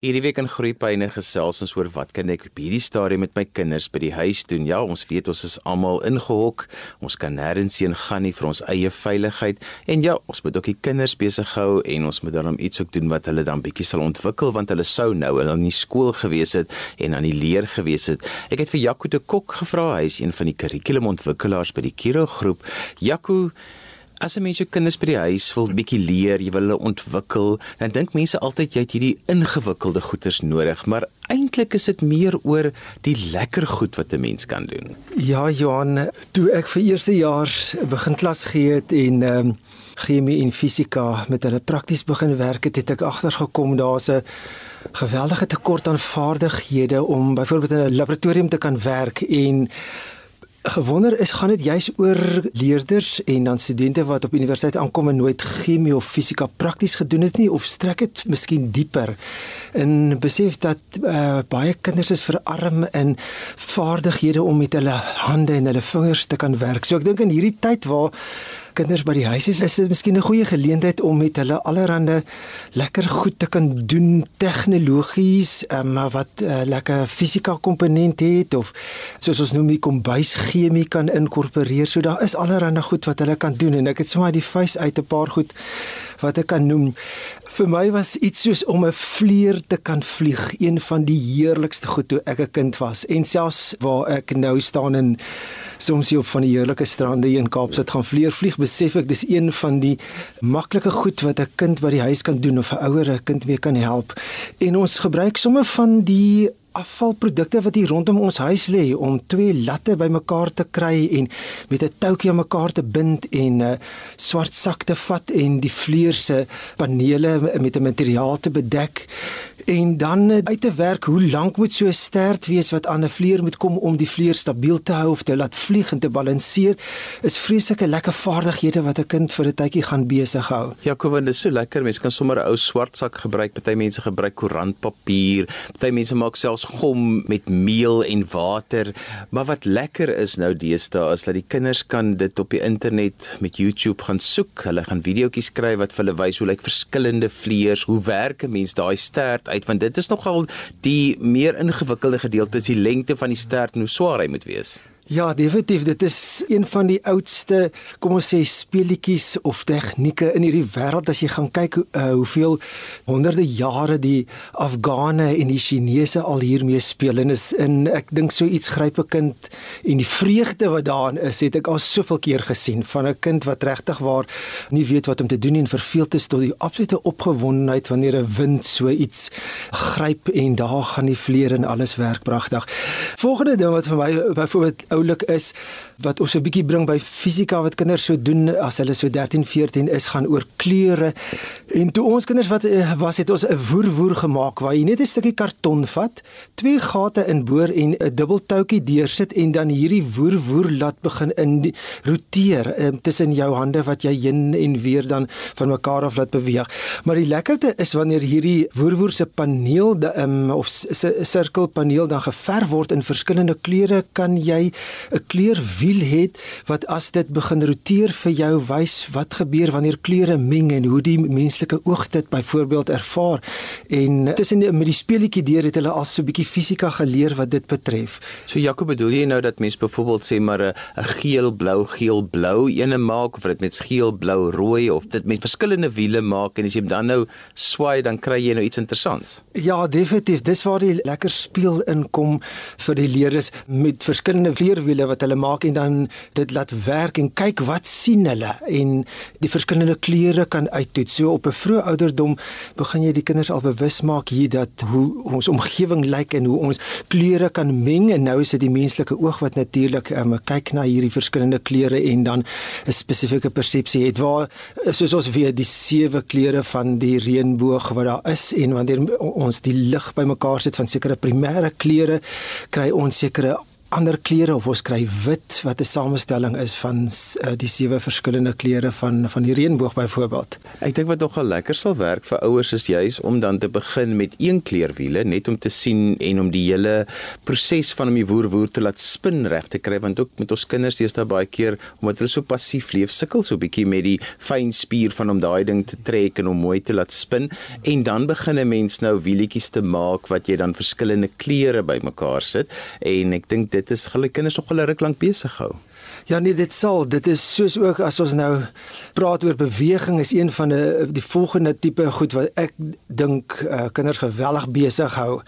Hierdie week in Groepyne gesels ons oor wat kan ek op hierdie stadium met my kinders by die huis doen? Ja, ons weet ons is almal ingehok. Ons kan nêrens heen gaan nie vir ons eie veiligheid. En ja, ons moet ook die kinders besig hou en ons moet dan iets ook doen wat hulle dan bietjie sal ontwikkel want hulle sou nou hulle in die skool gewees het en aan die leer gewees het. Ek het vir Jaco de Kok gevra, hy is een van die kurrikulumontwikkelaars by die Kiro groep. Jaco, As 'n mens jou kinders by die huis wil bietjie leer, jy wil hulle ontwikkel, dan dink mense altyd jy het hierdie ingewikkelde goeders nodig, maar eintlik is dit meer oor die lekker goed wat 'n mens kan doen. Ja, Johan, toe ek vir eerstejaars begin klas gee het en ehm um, chemie en fisika met hulle prakties begin werk het, het ek agtergekom daar's 'n geweldige tekort aan vaardighede om byvoorbeeld in 'n laboratorium te kan werk en gewonder is gaan dit juis oor leerders en dan studente wat op universiteit aankom en nooit chemie of fisika prakties gedoen het nie of strek dit miskien dieper en besef dat uh, baie kinders is verarm in vaardighede om met hulle hande en hulle vingers te kan werk. So ek dink in hierdie tyd waar kinders by die huis is, is dit miskien 'n goeie geleentheid om met hulle allerlei lekker goed te kan doen tegnologies, um, wat uh, lekker fisika komponent het of soos ons noem die kombuis chemie kan inkorporeer. So daar is allerlei goed wat hulle kan doen en ek het sommer die face uit 'n paar goed wat ek kan noem. Vir my was iets soos om 'n vlieër te kan vlieg, een van die heerlikste goed toe ek 'n kind was. En selfs waar ek nou staan in soms hier op van die heerlike strande hier in Kaapstad gaan vlieër vlieg, besef ek dis een van die maklike goed wat 'n kind by die huis kan doen of 'n ouer 'n kind mee kan help. En ons gebruik sommer van die afvalprodukte wat hier rondom ons huis lê om twee latte bymekaar te kry en met 'n toukie aan mekaar te bind en 'n uh, swart sak te vat en die vleuer se panele met 'n materiaal te bedek en dan uh, uit te werk hoe lank moet so 'n stert wees wat aan 'n vleuer moet kom om die vleuer stabiel te hou of te laat vlieg en te balanseer is vreeslike lekker vaardighede wat 'n kind vir 'n tydjie gaan besig hou. Ja, Kevin, dit is so lekker. Mense kan sommer 'n ou swart sak gebruik. Party mense gebruik koerantpapier. Party mense maak self selfs gom met meel en water. Maar wat lekker is nou deesdae is dat die kinders kan dit op die internet met YouTube gaan soek. Hulle gaan videoetjies kry wat vir hulle wys hoe lyk verskillende vleuers, hoe werk 'n mens daai stert uit want dit is nogal die meer ingewikkelde gedeelte is die lengte van die stert en hoe swaar hy moet wees. Ja, definitief, dit is een van die oudste, kom ons sê speletjies of tegnieke in hierdie wêreld. As jy gaan kyk uh, hoeveel honderde jare die Afghane en die Chinese al hiermee speel. En is in ek dink so iets gryp 'n kind en die vreugde wat daarin is, het ek al soveel keer gesien van 'n kind wat regtig waar nie weet wat om te doen en verveeld is tot die absolute opgewondenheid wanneer 'n wind so iets gryp en daar gaan die vleer en alles werk pragtig. Volgende ding wat vir my byvoorbeeld oulik is wat ons 'n bietjie bring by fisika wat kinders so doen as hulle so 13, 14 is gaan oor kleure. En toe ons kinders wat eh, was het ons 'n woerwoer gemaak waar jy net 'n stukkie karton vat, twee gate inboor en 'n dubbeltoutjie deursit en dan hierdie woerwoer laat begin in roteer um, tussen jou hande wat jy heen en weer dan van mekaar af laat beweeg. Maar die lekkerte is wanneer hierdie woerwoer se paneel um, of se sirkelpaneel dan geverf word in verskillende kleure kan jy 'n kleur wiel het wat as dit begin roteer vir jou wys wat gebeur wanneer kleure meng en hoe die menslike oog dit byvoorbeeld ervaar en tussen met die speletjie deur het hulle al so 'n bietjie fisika geleer wat dit betref. So Jaco bedoel jy nou dat mens byvoorbeeld sê maar 'n geel blou geel blou ene maak of dit met geel blou rooi of dit met verskillende wiele maak en as jy dan nou swaai dan kry jy nou iets interessants. Ja, definitief. Dis waar die lekker speel inkom vir die leerders met verskillende vleerwiele wat hulle maak en dan dit laat werk en kyk wat sien hulle en die verskillende kleure kan uittoets. So op 'n vroeë ouderdom begin jy die kinders al bewus maak hier dat hoe ons omgewing lyk en hoe ons kleure kan meng en nou is dit die menslike oog wat natuurlik um, kyk na hierdie verskillende kleure en dan 'n spesifieke persepsie het waar soos ons weet die sewe kleure van die reënboog wat daar is en wanneer ons die lig bymekaar sit van sekere primêre kleure kry ons sekere ander kleure of ons kry wit wat 'n samestelling is van uh, die sewe verskillende kleure van van die reënboog byvoorbeeld. Ek dink wat nogal lekker sal werk vir ouers is juis om dan te begin met een kleurwiele net om te sien en om die hele proses van om die woer woer te laat spin reg te kry want ook met ons kinders deesdae baie keer omdat hulle so passief leef sukkel so 'n bietjie met die fyn spier van om daai ding te trek en om mooi te laat spin en dan begin 'n mens nou wielietjies te maak wat jy dan verskillende kleure bymekaar sit en ek dink dit is hulle kinders nog hulle ruk lank besig hou. Ja nee, dit sal. Dit is soos ook as ons nou praat oor beweging is een van die die volgende tipe goed wat ek dink uh, kinders geweldig besig hou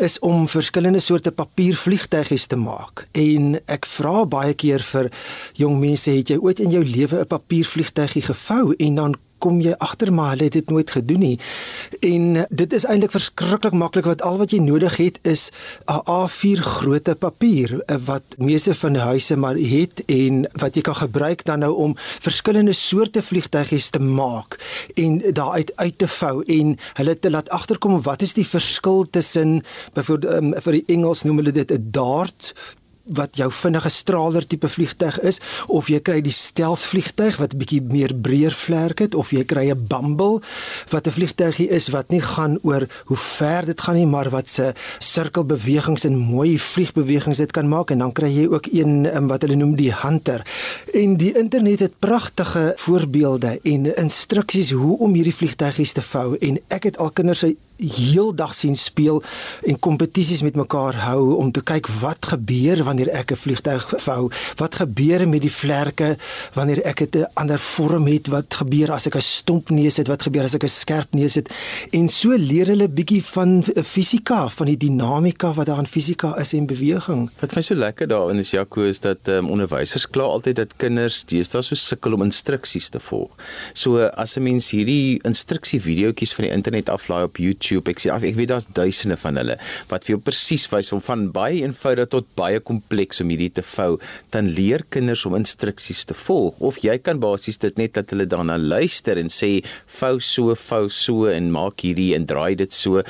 is om verskillende soorte papiervliegtuigies te maak. En ek vra baie keer vir jong mense, het jy ooit in jou lewe 'n papiervliegtuigie gevou en dan kom jy agter maar hulle het dit nooit gedoen nie. En dit is eintlik verskriklik maklik wat al wat jy nodig het is 'n A4 grootte papier wat meeste van die huise maar het en wat jy kan gebruik dan nou om verskillende soorte vliegtuigies te maak en daaruit uit te vou en hulle te laat agterkom wat is die verskil tussen byvoorbeeld um, vir die Engels noem hulle dit 'n dart wat jou vinnige straler tipe vliegtyg is of jy kry die stealth vliegtyg wat bietjie meer breër vlerk het of jy kry 'n bumble wat 'n vliegtygie is wat nie gaan oor hoe ver dit gaan nie maar wat se sirkelbewegings en mooi vliegbewegings dit kan maak. En dan kry jy ook een um, wat hulle noem die hunter. En die internet het pragtige voorbeelde en instruksies hoe om hierdie vliegtygies te vou. En ek het al kinders se heeldag sien speel en kompetisies met mekaar hou om te kyk wat gebeur wanneer ek 'n vliegtuig vou, wat gebeur met die vlerke wanneer ek 'n ander vorm het, wat gebeur as ek 'n stomp neus het, wat gebeur as ek 'n skerp neus het en so leer hulle bietjie van fisika, van die dinamika wat daar in fisika is en beweging. Wat my so lekker daarin is Jaco is dat um, onderwysers kla altyd dat kinders deesdae so sukkel om instruksies te volg. So as 'n mens hierdie instruksie videoetjies van die internet aflaai op YouTube YouTube. Ek sê ek weet daar's duisende van hulle wat vir jou presies wys om van baie eenvoudig tot baie kompleks om hierdie te vou. Dan leer kinders om instruksies te volg of jy kan basies dit net dat hulle daarna luister en sê vou so, vou so en maak hierdie en draai dit so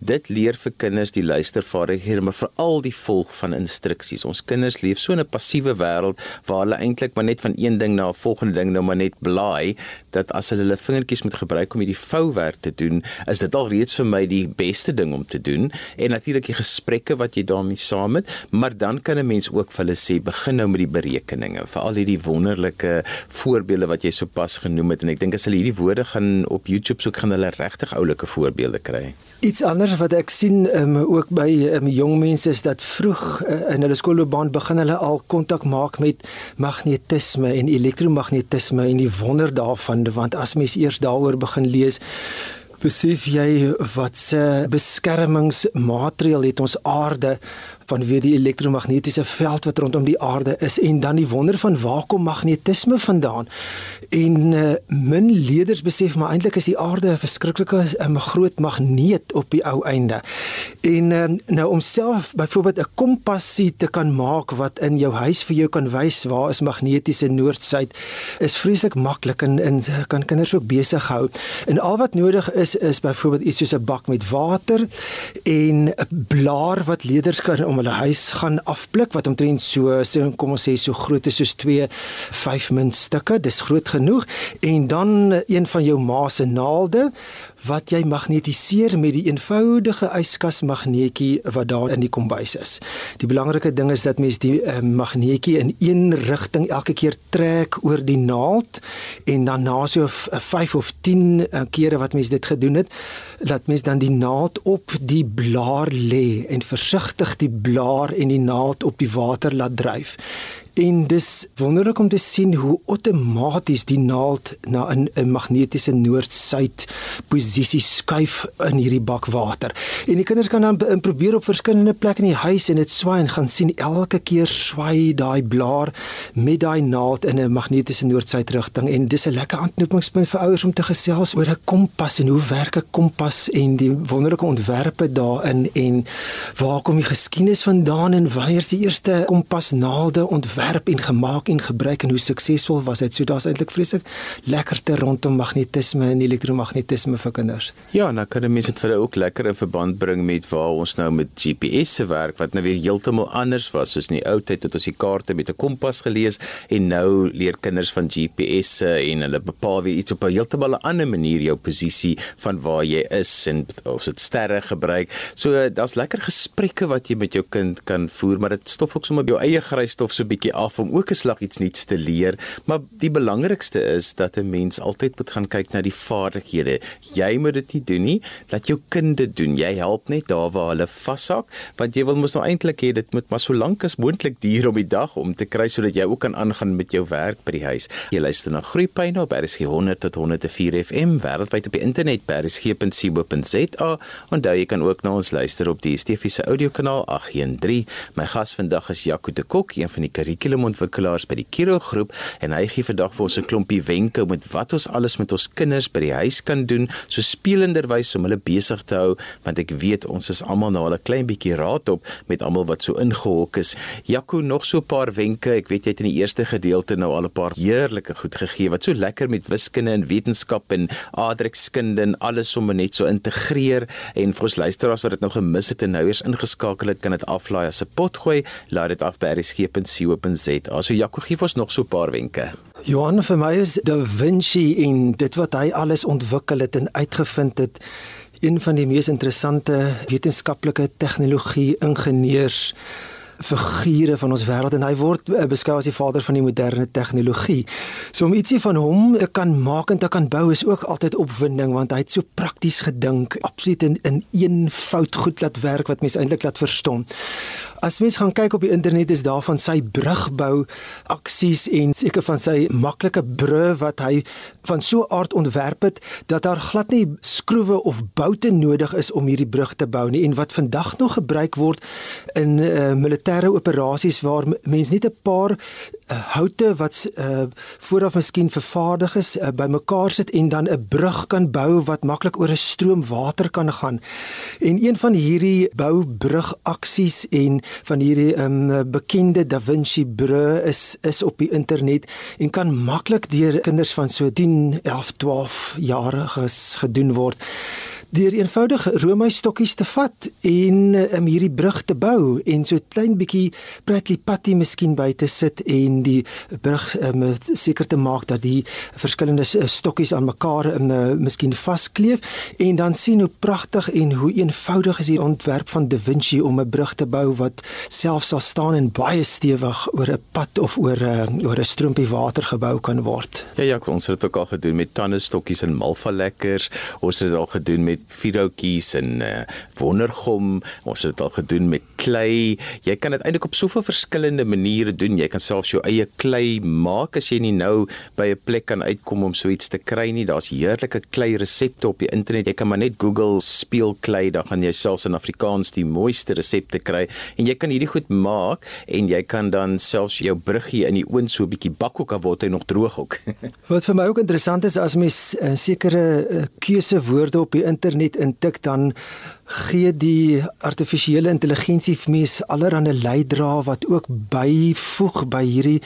dit leer vir kinders die luistervaardighede maar veral die volg van instruksies. Ons kinders leef so in 'n passiewe wêreld waar hulle eintlik maar net van een ding na 'n volgende ding nou maar net blaai dat as hulle hulle vingertjies moet gebruik om hierdie vouwerk te doen, is dit al reeds vir my die beste ding om te doen en natuurlik die gesprekke wat jy daarmee saam het, maar dan kan 'n mens ook vir hulle sê begin nou met die berekeninge, veral hierdie wonderlike voorbeelde wat jy sopas genoem het en ek dink as hulle hierdie woorde gaan op YouTube soek gaan hulle regtig oulike voorbeelde kry. Iets anders wat ek sien um, ook by um, jong mense is dat vroeg uh, in hulle skoolloopbaan begin hulle al kontak maak met magnetisme en elektromagnetisme en die wonder daarvan. Want as mens eers daaroor begin lees besef jy wat se beskermingsmateriaal het ons aarde vanweë die elektromagnetiese veld wat rondom die aarde is en dan die wonder van waar kom magnetisme vandaan. En uh, min leerders besef maar eintlik is die aarde 'n verskriklike 'n groot magneet op die ou einde. En uh, nou om self byvoorbeeld 'n kompassie te kan maak wat in jou huis vir jou kan wys waar is magnetiese noord-suid is vreeslik maklik en, en kan kinders ook besig hou. En al wat nodig is is byvoorbeeld iets soos 'n bak met water en 'n blaar wat leerders kan om hulle huis gaan afblik wat omtrent so kom ons sê so groot is soos 2 5 min stukke dis groot genoeg. En dan een van jou ma se naalde wat jy magnetiseer met die eenvoudige yskas magneetjie wat daar in die kombuis is. Die belangrike ding is dat mens die uh, magneetjie in een rigting elke keer trek oor die naald en dan na so 5 of 10 uh, eh, kere wat mens dit gedoen het, dat mens dan die naald op die blaar lê en versigtig die blaar en die naald op die water laat dryf. En dis wonderlik om te sien hoe outomaties die naald na 'n magnetiese noord-suid posisie skuif in hierdie bak water. En die kinders kan dan probeer op verskillende plekke in die huis en dit swaai en gaan sien elke keer swaai daai blaar met daai naald in 'n magnetiese noord-suid rigting en dis 'n lekker aanknopingspunt vir ouers om te gesels oor 'n kompas en hoe werk 'n kompas en die wonderlike ontwerpe daarin en waar kom die geskiedenis vandaan en wanneer is die eerste kompasnaalde ontwerp ontwerp en gemaak en gebruik en hoe suksesvol was dit. So daar's eintlik vreeslik lekkerte rondom magnetisme en elektromagnetisme vir kinders. Ja, nou kan 'n mens dit vir hulle ook lekker in verband bring met waar ons nou met GPS se werk wat nou weer heeltemal anders was. Soos in die ou tyd het ons die kaarte met 'n kompas gelees en nou leer kinders van GPS en hulle bepaal weer iets op 'n heeltemal 'n ander manier jou posisie van waar jy is en ons het sterre gebruik. So daar's lekker gesprekke wat jy met jou kind kan voer, maar dit stof ook sommer jou eie grysstof so 'n bietjie af om ook 'n slag iets nuuts te leer. Maar die belangrikste is dat 'n mens altyd moet gaan kyk na die vaardighede. Jy moet dit nie doen nie, laat jou kind dit doen. Jy help net daar waar hulle vashak, want jy wil mos nou eintlik hê dit moet maar so lank as moontlik duur op die dag om te kry sodat jy ook kan aangaan met jou werk by die huis. Jy luister na Groepyne op RSG 100 tot 104 FM wêreldwyd op die internet by rsg.co.za. Onthou jy kan ook na ons luister op die DSTV se audiokanaal 813. My gas vandag is Jaco de Kok, een van die kurrikulumontwikkelaars by die Kiro groep en hy gee vandag vir ons 'n klompie wenke met wat ons alles met ons kinders by die huis kan doen, so spelenderwys om hulle besig te hou, want ek weet ons is almal nou al 'n klein bietjie raad op met almal wat so ingehok is. Jaco, nog so 'n paar wenke. Ek weet jy het in die eerste gedeelte nou al 'n paar heerlike goed gegee wat so lekker met wiskunde en wetenskap en aardrykskunde en alles sommer net so integreer en vir ons luisteraars wat dit nou gemis het en nou eers ingeskakel het, kan dit aflaai as 'n pot gooi. Laat dit af by rsg.co.za. So Jaco gee ons nog so 'n paar wenke. Johan vir my is Da Vinci en dit wat hy alles ontwikkel het en uitgevind het een van die mees interessante wetenskaplike tegnologie ingenieurs figure van ons wêreld en hy word uh, beskou as die vader van die moderne tegnologie. So om ietsie van hom te kan maak en te kan bou is ook altyd opwinding want hy het so prakties gedink, absoluut in in een fout goed laat werk wat mense eintlik laat verstom. As mens gaan kyk op die internet is daar van sy brugbou aksies en seker van sy maklike brûe wat hy van so aard ontwerp het dat daar glad nie skroewe of boute nodig is om hierdie brug te bou nie en wat vandag nog gebruik word in uh, militêre operasies waar mense net 'n paar houte wat uh, vooraf miskien vervaardig is uh, bymekaar sit en dan 'n brug kan bou wat maklik oor 'n stroom water kan gaan. En een van hierdie boubrug aksies en van hierdie um, bekende Da Vinci brûe is is op die internet en kan maklik deur kinders van so 10, 11, 12 jariges gedoen word deur eenvoudig roomys stokkies te vat en um, hierdie brug te bou en so klein bietjie pratly patty miskien by te sit en die brug um, seker te maak dat die verskillende stokkies aan mekaar um, miskien vaskleef en dan sien hoe pragtig en hoe eenvoudig is die ontwerp van Da Vinci om 'n brug te bou wat self sal staan en baie stewig oor 'n pad of oor 'n oor 'n stroompie water gebou kan word. Ja ja, ons het dit ook al gedoen met tandestokkies en malvalekkers. Ons het dit al gedoen met vierhoutjies en uh, wondergom. Ons het dit al gedoen met klei. Jy kan dit eintlik op soveel verskillende maniere doen. Jy kan selfs jou eie klei maak as jy nie nou by 'n plek kan uitkom om so iets te kry nie. Daar's heerlike klei resepte op die internet. Jy kan maar net Google speelklei, dan gaan jy selfs in Afrikaans die mooiste resepte kry en jy kan hierdie goed maak en jy kan dan selfs jou bruggie in die oond so 'n bietjie bak ook al word hy nog droog ook. Wat vir my ook interessant is as mens uh, sekere uh, keusewoorde op die internet internet intik dan gee die artifisiële intelligensie vir mens allerlei leidrae wat ook byvoeg by hierdie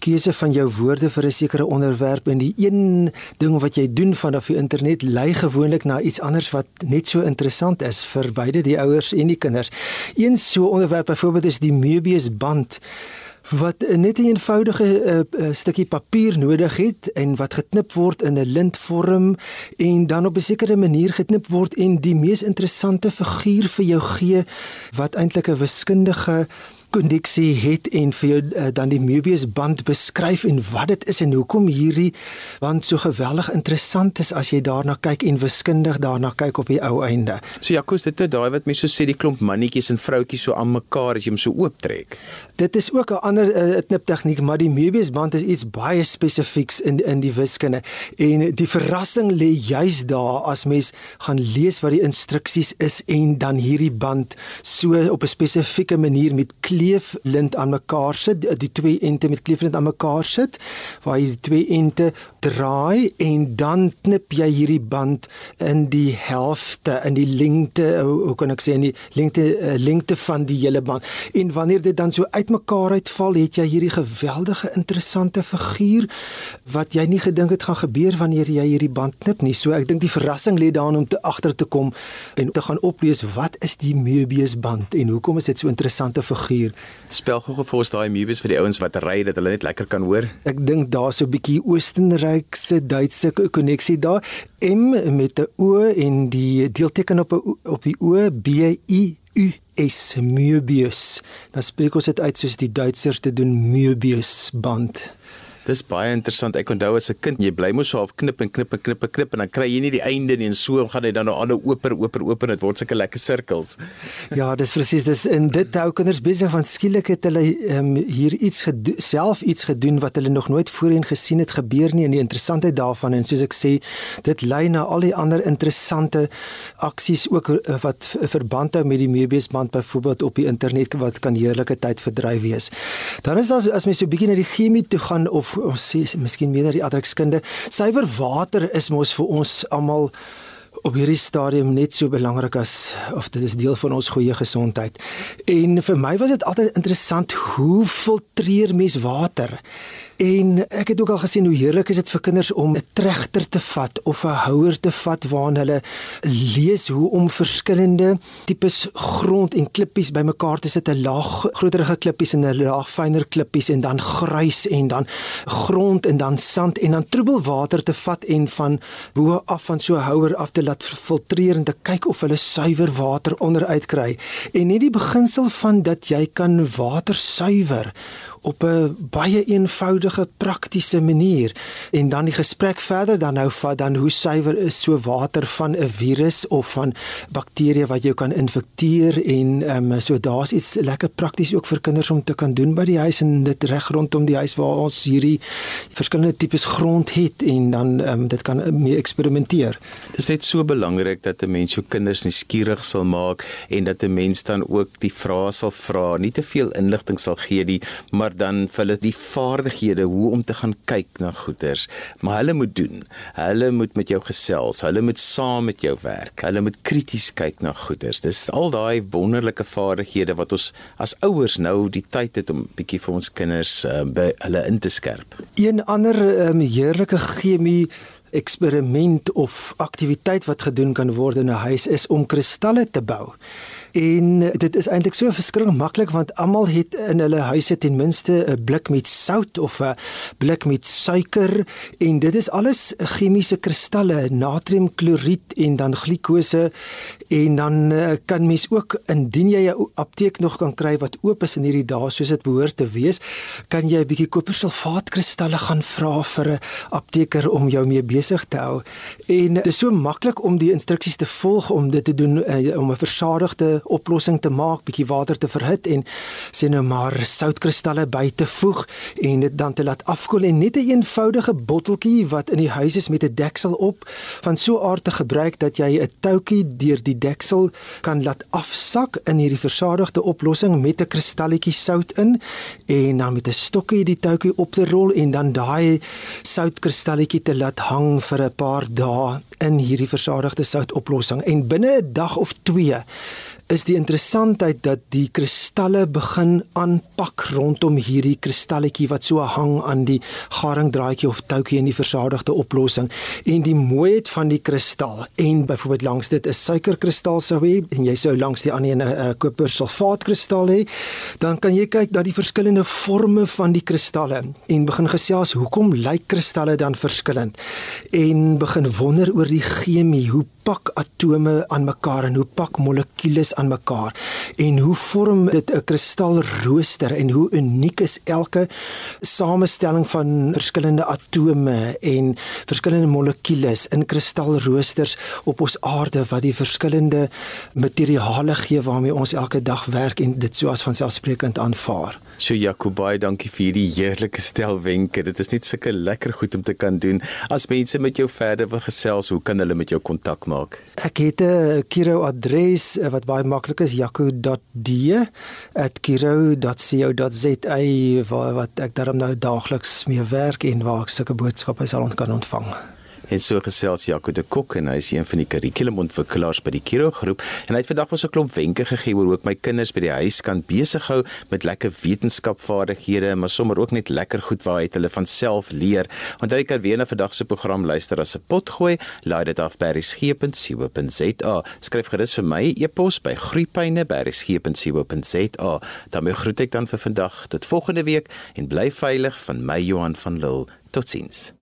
keuse van jou woorde vir 'n sekere onderwerp en die een ding wat jy doen vanaf die internet lei gewoonlik na iets anders wat net so interessant is vir beide die ouers en die kinders. Een so onderwerp byvoorbeeld is die Möbius band wat net 'n eenvoudige uh, uh, stukkie papier nodig het en wat geknip word in 'n lintvorm en dan op 'n sekere manier geknip word en die mees interessante figuur vir jou gee wat eintlik 'n wiskundige kondiksie het en vir jou uh, dan die Möbius band beskryf en wat dit is en hoekom hierdie band so geweldig interessant is as jy daarna kyk en wiskundig daarna kyk op die ou einde. So Jakobus dit is daai wat mense so sê die klomp mannetjies en vroutjies so aan mekaar as jy hom so ooptrek. Dit is ook 'n ander uh, knip tegniek maar die Möbius band is iets baie spesifieks in in die wiskunde en die verrassing lê juis daar as mens gaan lees wat die instruksies is en dan hierdie band so op 'n spesifieke manier met kleeflint aan mekaar sit, die twee ente met kleeflint aan mekaar sit, waar jy die twee ente draai en dan knip jy hierdie band in die helfte in die lengte hoe kan ek sê in die lengte uh, lengte van die hele band. En wanneer dit dan so uitmekaar uitval, het jy hierdie geweldige interessante figuur wat jy nie gedink het gaan gebeur wanneer jy hierdie band knip nie. So ek dink die verrassing lê daarin om te agter te kom en te gaan oplees wat is die Möbius band en hoekom is dit so interessante figuur? Spel gou vir ons daai Möbius vir die ouens wat ry dat hulle net lekker kan hoor. Ek dink daar so 'n bietjie Oostenrykse Duitse koneksie daar. M met 'n O en die deelteken op 'n op die O B I U S Möbius. Dan spreek ons dit uit soos die Duitsers te doen Möbius band. Dis baie interessant. Ek onthou as 'n kind, jy bly mos so half knip en knip en knip en knip en dan kry jy nie die einde nie en so gaan hy dan nou ander oper oper oper dit word sulke lekker sirkels. Ja, dis presies. Dis in dit hou kinders besig want skielik het hulle um, hier iets self iets gedoen wat hulle nog nooit voorheen gesien het gebeur nie en die interessantheid daarvan en soos ek sê, dit lei na al die ander interessante aksies ook uh, wat verband hou met die Möbius band byvoorbeeld op die internet wat kan heerlike tyd verdryf wees. Dan is daar as mens so 'n bietjie na die chemie toe gaan of ons sê miskien meer die aardrykskunde. Suiwer water is mos vir ons almal op hierdie stadium net so belangrik as of dit is deel van ons goeie gesondheid. En vir my was dit altyd interessant hoe filtreer mens water? En ek het ook al gesien hoe heerlik is dit vir kinders om 'n trechter te vat of 'n houer te vat waarin hulle lees hoe om verskillende tipes grond en klippies bymekaar te sit, 'n laag groterige klippies en 'n laag fyner klippies en dan grys en dan grond en dan sand en dan troebel water te vat en van bo af van so 'n houer af te laat filtreer en te kyk of hulle suiwer water onderuit kry. En net die beginsel van dat jy kan water suiwer op 'n baie eenvoudige praktiese manier en dan die gesprek verder dan nou vat dan hoe suiwer is so water van 'n virus of van bakterieë wat jou kan infekteer en ehm um, so daar's iets lekker prakties ook vir kinders om te kan doen by die huis en dit reg rondom die huis waar ons hierdie verskillende tipes grond het en dan ehm um, dit kan mee eksperimenteer. Dit is net so belangrik dat 'n mens jou kinders nuuskierig sal maak en dat 'n mens dan ook die vrae sal vra, nie te veel inligting sal gee nie, maar maar dan vir hulle die vaardighede hoe om te gaan kyk na goeders. Maar hulle moet doen. Hulle moet met jou gesels. Hulle moet saam met jou werk. Hulle moet krities kyk na goeders. Dis al daai wonderlike vaardighede wat ons as ouers nou die tyd het om bietjie vir ons kinders uh, by hulle in te skerp. Een ander um, heerlike chemie eksperiment of aktiwiteit wat gedoen kan word in 'n huis is om kristalle te bou. En dit is eintlik so verskriklik maklik want almal het in hulle huise ten minste 'n blik met sout of 'n blik met suiker en dit is alles chemiese kristalle, natriumkloried en dan glikose en dan uh, kan mens ook indien jy 'n apteek nog kan kry wat oop is in hierdie dae soos dit behoort te wees, kan jy 'n bietjie kopersulfaatkristalle gaan vra vir 'n apteker om jou mee besig te hou. En dit is so maklik om die instruksies te volg om dit te doen om 'n versadigde oplossing te maak, bietjie water te verhit en sê nou maar soutkristalle by te voeg en dit dan te laat afkoel en net 'n een eenvoudige botteltjie wat in die huis is met 'n deksel op van so aard te gebruik dat jy 'n toutjie deur die deksel kan laat afsak in hierdie versadigde oplossing met 'n kristalletjie sout in en dan met 'n stokkie die toutjie op te rol en dan daai soutkristalletjie te laat hang vir 'n paar dae in hierdie versadigde soutoplossing. En binne 'n dag of 2 is die interessantheid dat die kristalle begin aanpak rondom hierdie kristalletjie wat so hang aan die garingdraadjie of toutjie in die versadigde oplossing. En die mooiheid van die kristal en byvoorbeeld langs dit 'n suikerkristal sou hê en jy sou langs die ander 'n kopersulfaatkristal hê dan kan jy kyk na die verskillende forme van die kristalle en begin gesels hoekom lyk kristalle dan verskillend en begin wonder oor die chemie hoe pak atome aan mekaar en hoe pak molekules aan mekaar en hoe vorm dit 'n kristalrooster en hoe uniek is elke samestelling van verskillende atome en verskillende molekules in kristalroosters op ons aarde wat die verskillende materiale gee waarmee ons elke dag werk en dit so as vanselfsprekend aanvaar. So Jacobai, dankie vir hierdie heerlike stel wenke. Dit is net sulke lekker goed om te kan doen. As mense met jou verder wil gesels, hoe kan hulle met jou kontak maak? Ek het 'n Kiro adres eh, wat baie maklik is, jaco.d@kiro.co.za waar wat ek daarom nou daagliks mee werk en waar ek sulke boodskappe sal kan ontvang. En so gesels Jaco de Kok en hy is een van die kurrikulumontwikkelaars by die Kiro groep en hy het vandag ons 'n klomp wenke gegee oor hoe ek my kinders by die huis kan besig hou met lekker wetenskapvaardighede, maar sommer ook net lekker goed waar hy hulle van self leer. Onthou jy kan weer na vandag se program luister as 'n pot gooi, laai dit af by resgep.co.za. Skryf gerus vir my e-pos by groeipyne@resgep.co.za. Dan groet ek dan vir vandag tot volgende week en bly veilig van my Johan van Lille. Totsiens.